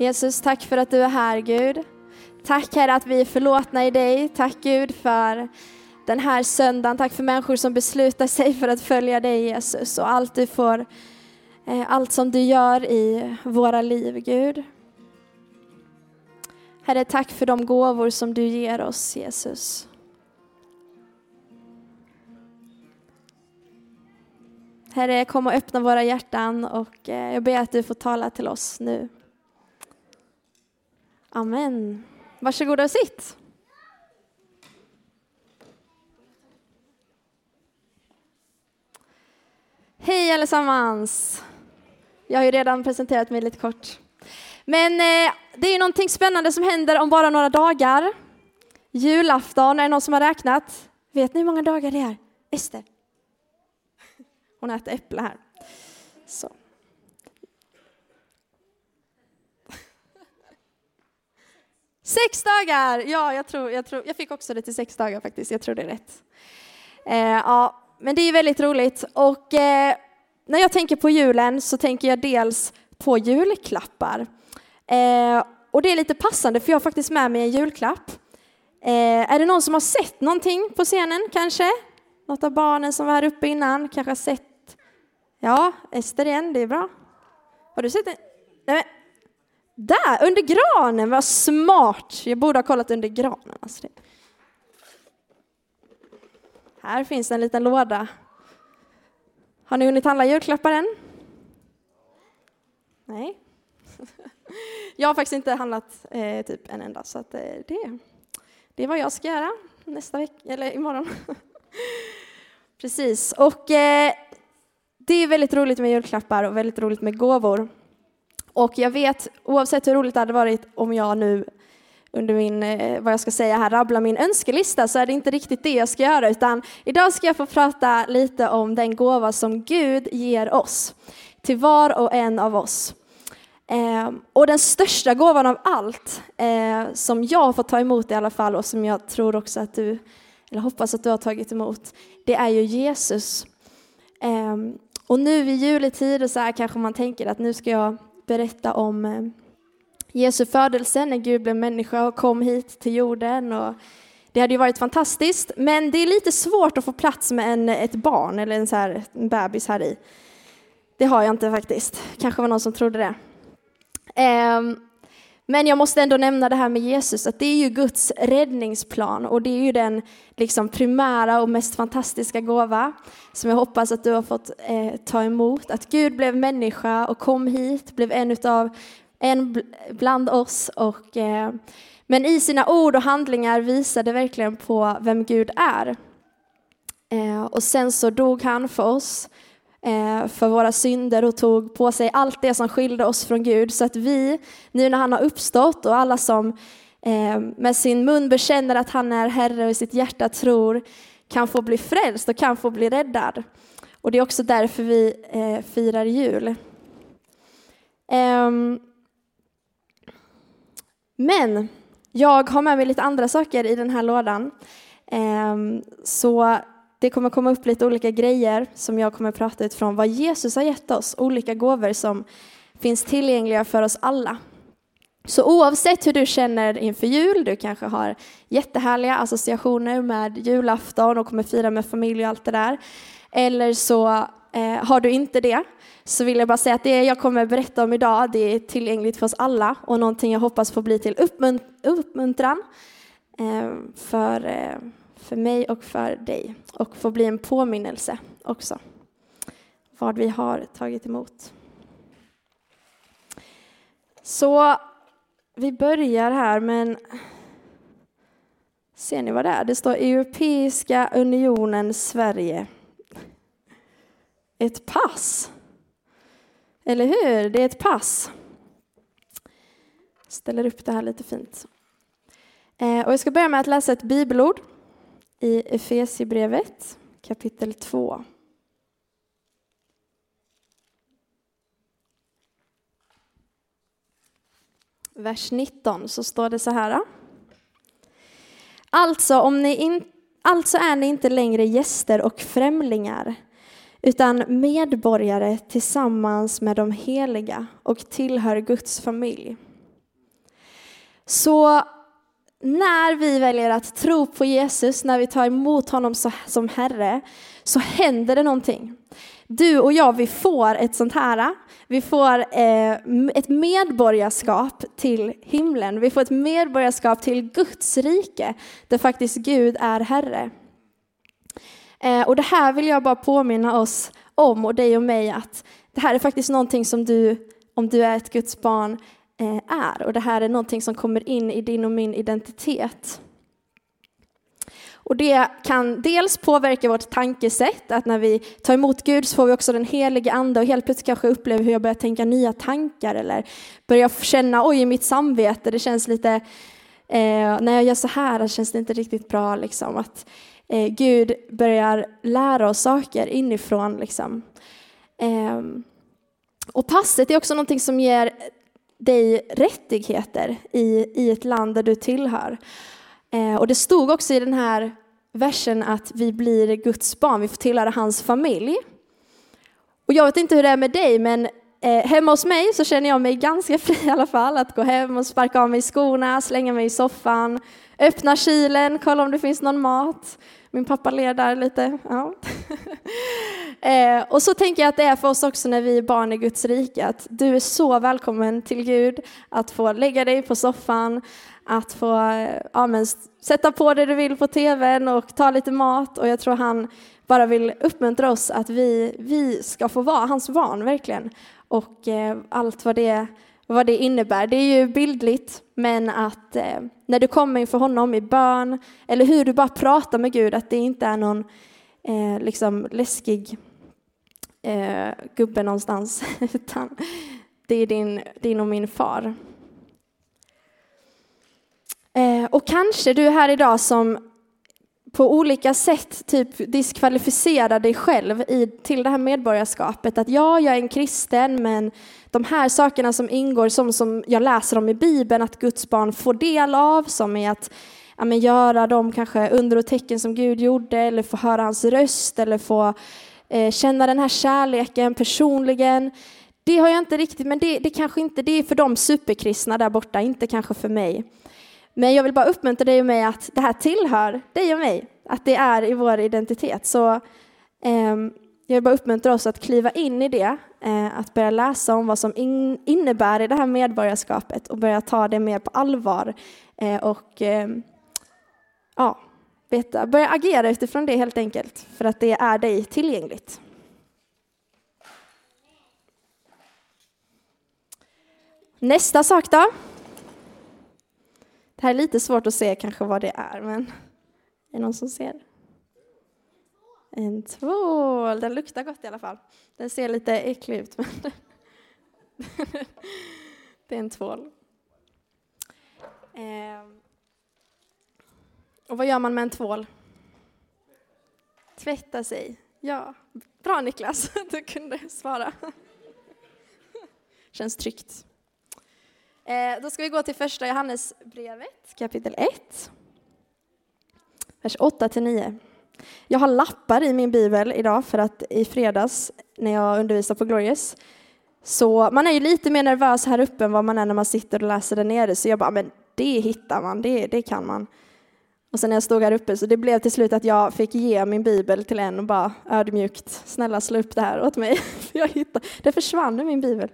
Jesus, tack för att du är här Gud. Tack Herre att vi är förlåtna i dig. Tack Gud för den här söndagen. Tack för människor som beslutar sig för att följa dig Jesus och allt du får, eh, allt som du gör i våra liv Gud. Herre, tack för de gåvor som du ger oss Jesus. Herre, kom och öppna våra hjärtan och eh, jag ber att du får tala till oss nu. Amen. Varsågoda och sitt. Hej allesammans! Jag har ju redan presenterat mig lite kort. Men eh, det är ju någonting spännande som händer om bara några dagar. Julafton, är det någon som har räknat? Vet ni hur många dagar det är? Ester? Hon äter äpple här. Så. Sex dagar! Ja, jag, tror, jag, tror, jag fick också det till sex dagar faktiskt. Jag tror det är rätt. Eh, ja, men det är väldigt roligt. Och eh, när jag tänker på julen så tänker jag dels på julklappar. Eh, och det är lite passande för jag har faktiskt med mig en julklapp. Eh, är det någon som har sett någonting på scenen kanske? Något av barnen som var här uppe innan kanske har sett? Ja, Ester igen, det är bra. Har du sett det? Nej, där, under granen, vad smart! Jag borde ha kollat under granen. Alltså här finns en liten låda. Har ni hunnit handla julklappar än? Nej. Jag har faktiskt inte handlat eh, typ en enda, så att, eh, det, det är vad jag ska göra nästa vecka, eller imorgon. Precis, och eh, det är väldigt roligt med julklappar och väldigt roligt med gåvor. Och jag vet, oavsett hur roligt det hade varit om jag nu under min, eh, vad jag ska säga här, rabbla min önskelista så är det inte riktigt det jag ska göra utan idag ska jag få prata lite om den gåva som Gud ger oss, till var och en av oss. Eh, och den största gåvan av allt, eh, som jag har fått ta emot i alla fall och som jag tror också att du, eller hoppas att du har tagit emot, det är ju Jesus. Eh, och nu i juletider så här kanske man tänker att nu ska jag berätta om eh, Jesu födelse när Gud blev människa och kom hit till jorden. Och det hade ju varit fantastiskt, men det är lite svårt att få plats med en, ett barn eller en, så här, en bebis här i. Det har jag inte faktiskt. Kanske var någon som trodde det. Um, men jag måste ändå nämna det här med Jesus, att det är ju Guds räddningsplan och det är ju den liksom primära och mest fantastiska gåva som jag hoppas att du har fått eh, ta emot. Att Gud blev människa och kom hit, blev en utav en bland oss. Och, eh, men i sina ord och handlingar visade verkligen på vem Gud är. Eh, och sen så dog han för oss Eh, för våra synder och tog på sig allt det som skilde oss från Gud. Så att vi, nu när han har uppstått och alla som eh, med sin mun bekänner att han är Herre och i sitt hjärta tror, kan få bli frälst och kan få bli räddad. Och det är också därför vi eh, firar jul. Ehm, men jag har med mig lite andra saker i den här lådan. Ehm, så det kommer komma upp lite olika grejer som jag kommer prata utifrån vad Jesus har gett oss, olika gåvor som finns tillgängliga för oss alla. Så oavsett hur du känner inför jul, du kanske har jättehärliga associationer med julafton och kommer fira med familj och allt det där, eller så eh, har du inte det, så vill jag bara säga att det jag kommer berätta om idag, det är tillgängligt för oss alla och någonting jag hoppas få bli till uppmunt uppmuntran eh, för eh, för mig och för dig och få bli en påminnelse också vad vi har tagit emot. Så vi börjar här, men ser ni vad det är? Det står Europeiska unionen Sverige. Ett pass. Eller hur? Det är ett pass. Jag ställer upp det här lite fint. Eh, och jag ska börja med att läsa ett bibelord i Efesierbrevet kapitel 2. Vers 19 så står det så här. Alltså, om ni in, alltså är ni inte längre gäster och främlingar utan medborgare tillsammans med de heliga och tillhör Guds familj. Så när vi väljer att tro på Jesus, när vi tar emot honom som Herre, så händer det någonting. Du och jag, vi får ett sånt här, vi får eh, ett medborgarskap till himlen. Vi får ett medborgarskap till Guds rike, där faktiskt Gud är Herre. Eh, och det här vill jag bara påminna oss om, och dig och mig, att det här är faktiskt någonting som du, om du är ett Guds barn, Eh, är. Och det här är någonting som kommer in i din och min identitet. Och det kan dels påverka vårt tankesätt, att när vi tar emot Gud så får vi också den helige ande och helt plötsligt kanske upplever hur jag börjar tänka nya tankar eller börjar känna oj i mitt samvete, det känns lite, eh, när jag gör så här känns det inte riktigt bra. Liksom, att eh, Gud börjar lära oss saker inifrån. Liksom. Eh, och passet är också någonting som ger dig rättigheter i, i ett land där du tillhör. Eh, och det stod också i den här versen att vi blir Guds barn, vi får tillhöra hans familj. Och jag vet inte hur det är med dig, men eh, hemma hos mig så känner jag mig ganska fri i alla fall att gå hem och sparka av mig skorna, slänga mig i soffan, öppna kylen, kolla om det finns någon mat. Min pappa ler där lite. Ja. eh, och så tänker jag att det är för oss också när vi är barn i Guds rike, att du är så välkommen till Gud att få lägga dig på soffan, att få eh, ja, men, sätta på det du vill på tvn och ta lite mat. Och jag tror han bara vill uppmuntra oss att vi, vi ska få vara hans barn, verkligen. Och eh, allt vad det, vad det innebär. Det är ju bildligt, men att eh, när du kommer inför honom i bön, eller hur du bara pratar med Gud, att det inte är någon eh, liksom läskig eh, gubbe någonstans, utan det är din, din och min far. Eh, och kanske du är här idag som på olika sätt typ diskvalificera dig själv i, till det här medborgarskapet. Att ja, jag är en kristen, men de här sakerna som ingår, som, som jag läser om i Bibeln, att Guds barn får del av, som är att ja, men göra de kanske under och tecken som Gud gjorde, eller få höra hans röst, eller få eh, känna den här kärleken personligen. Det har jag inte riktigt, men det, det kanske inte, det är för de superkristna där borta, inte kanske för mig. Men jag vill bara uppmuntra dig och mig att det här tillhör dig och mig, att det är i vår identitet. Så eh, jag vill bara uppmuntra oss att kliva in i det, eh, att börja läsa om vad som in, innebär i det här medborgarskapet och börja ta det mer på allvar eh, och ehm, ja, veta, börja agera utifrån det helt enkelt, för att det är dig tillgängligt. Nästa sak då? Det här är lite svårt att se kanske vad det är, men är det någon som ser? En tvål. Den luktar gott i alla fall. Den ser lite äcklig ut, men det är en tvål. Ehm. Och vad gör man med en tvål? Tvätta sig. Ja, bra Niklas, du kunde svara. Känns tryggt. Eh, då ska vi gå till första Johannesbrevet, kapitel 1. Vers 8 till 9. Jag har lappar i min bibel idag för att i fredags när jag undervisar på Glorious så man är ju lite mer nervös här uppe än vad man är när man sitter och läser där nere. Så jag bara, men det hittar man, det, det kan man. Och sen när jag stod här uppe så det blev till slut att jag fick ge min bibel till en och bara ödmjukt, snälla slå upp det här åt mig. jag hittade, det försvann ur min bibel,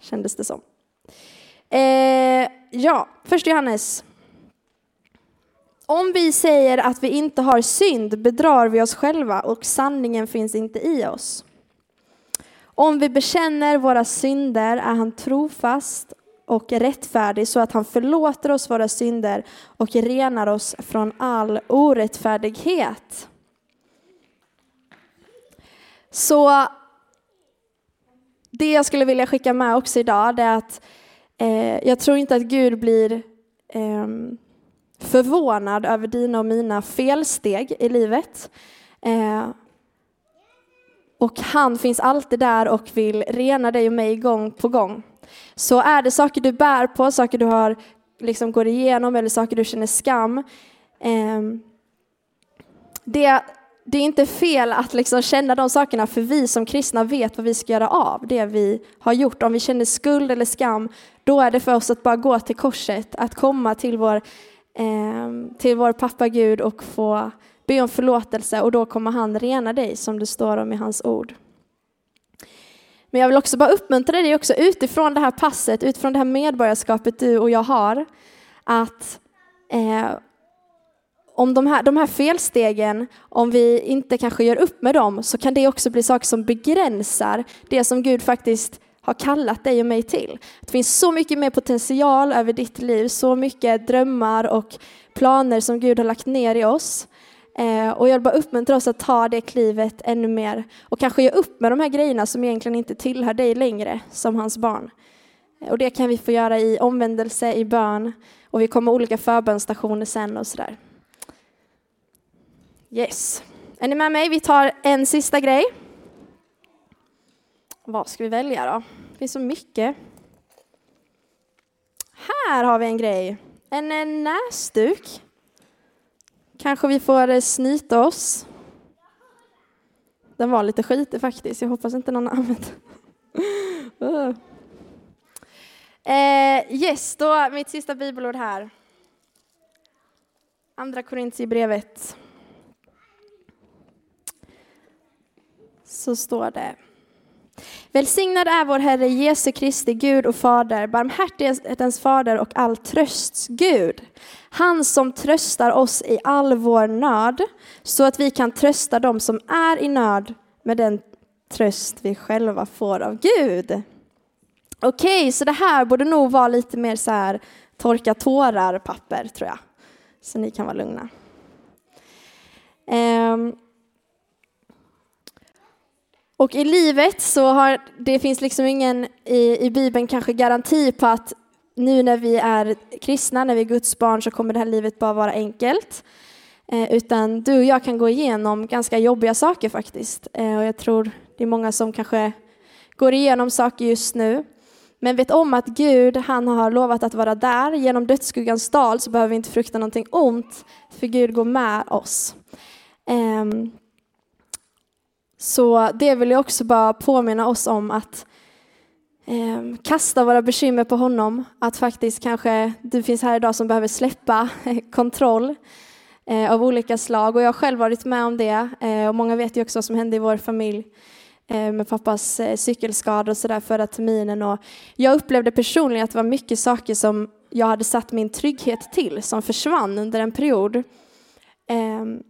kändes det som. Eh, ja, först Johannes. Om vi säger att vi inte har synd bedrar vi oss själva och sanningen finns inte i oss. Om vi bekänner våra synder är han trofast och rättfärdig så att han förlåter oss våra synder och renar oss från all orättfärdighet. Så det jag skulle vilja skicka med också idag är att Eh, jag tror inte att Gud blir eh, förvånad över dina och mina felsteg i livet. Eh, och han finns alltid där och vill rena dig och mig gång på gång. Så är det saker du bär på, saker du har liksom går igenom eller saker du känner skam. Ehm, det det är inte fel att liksom känna de sakerna, för vi som kristna vet vad vi ska göra av det vi har gjort. Om vi känner skuld eller skam, då är det för oss att bara gå till korset, att komma till vår, eh, till vår pappa Gud och få be om förlåtelse och då kommer han rena dig, som det står om i hans ord. Men jag vill också bara uppmuntra dig också utifrån det här passet, utifrån det här medborgarskapet du och jag har, att eh, om de här, de här felstegen, om vi inte kanske gör upp med dem, så kan det också bli saker som begränsar det som Gud faktiskt har kallat dig och mig till. Det finns så mycket mer potential över ditt liv, så mycket drömmar och planer som Gud har lagt ner i oss. Eh, och jag vill bara uppmuntra oss att ta det klivet ännu mer och kanske ge upp med de här grejerna som egentligen inte tillhör dig längre som hans barn. Eh, och det kan vi få göra i omvändelse, i bön och vi kommer olika förbönstationer sen och sådär. Yes. Är ni med mig? Vi tar en sista grej. Vad ska vi välja då? Det finns så mycket. Här har vi en grej. En eh, näsduk. Kanske vi får eh, snyta oss. Den var lite skitig faktiskt. Jag hoppas inte någon har använt den. Eh, yes, då mitt sista bibelord här. Andra Korintierbrevet. Så står det. Välsignad är vår Herre Jesu Kristi Gud och Fader, barmhärtighetens Fader och all trösts Gud. Han som tröstar oss i all vår nöd, så att vi kan trösta dem som är i nöd med den tröst vi själva får av Gud. Okej, okay, så det här borde nog vara lite mer så här torka tårar-papper, tror jag. Så ni kan vara lugna. Um, och i livet så har det finns liksom ingen i, i Bibeln kanske garanti på att nu när vi är kristna, när vi är Guds barn, så kommer det här livet bara vara enkelt. Eh, utan du och jag kan gå igenom ganska jobbiga saker faktiskt. Eh, och jag tror det är många som kanske går igenom saker just nu. Men vet om att Gud, han har lovat att vara där. Genom dödsskuggans dal så behöver vi inte frukta någonting ont, för Gud går med oss. Eh, så det vill jag också bara påminna oss om att eh, kasta våra bekymmer på honom. Att faktiskt kanske du finns här idag som behöver släppa kontroll eh, av olika slag. Och jag har själv varit med om det. Eh, och många vet ju också vad som hände i vår familj eh, med pappas eh, cykelskada och sådär förra terminen. Och jag upplevde personligen att det var mycket saker som jag hade satt min trygghet till som försvann under en period. Ehm,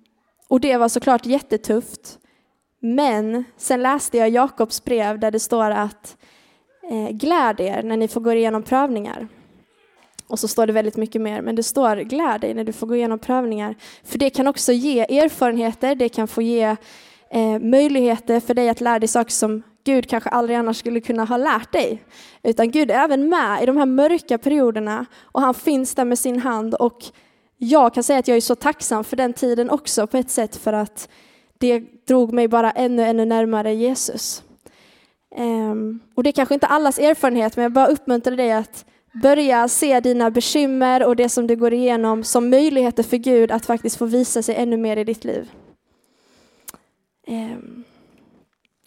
och det var såklart jättetufft. Men sen läste jag Jakobs brev där det står att eh, gläd er när ni får gå igenom prövningar. Och så står det väldigt mycket mer, men det står gläd dig när du får gå igenom prövningar. För det kan också ge erfarenheter, det kan få ge eh, möjligheter för dig att lära dig saker som Gud kanske aldrig annars skulle kunna ha lärt dig. Utan Gud är även med i de här mörka perioderna och han finns där med sin hand. Och jag kan säga att jag är så tacksam för den tiden också på ett sätt för att det drog mig bara ännu, ännu närmare Jesus. Um, och det är kanske inte allas erfarenhet, men jag bara uppmuntrar dig att börja se dina bekymmer och det som du går igenom som möjligheter för Gud att faktiskt få visa sig ännu mer i ditt liv. Um.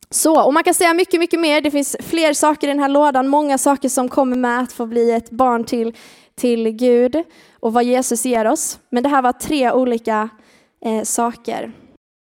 Så, och man kan säga mycket, mycket mer. Det finns fler saker i den här lådan, många saker som kommer med att få bli ett barn till, till Gud och vad Jesus ger oss. Men det här var tre olika eh, saker.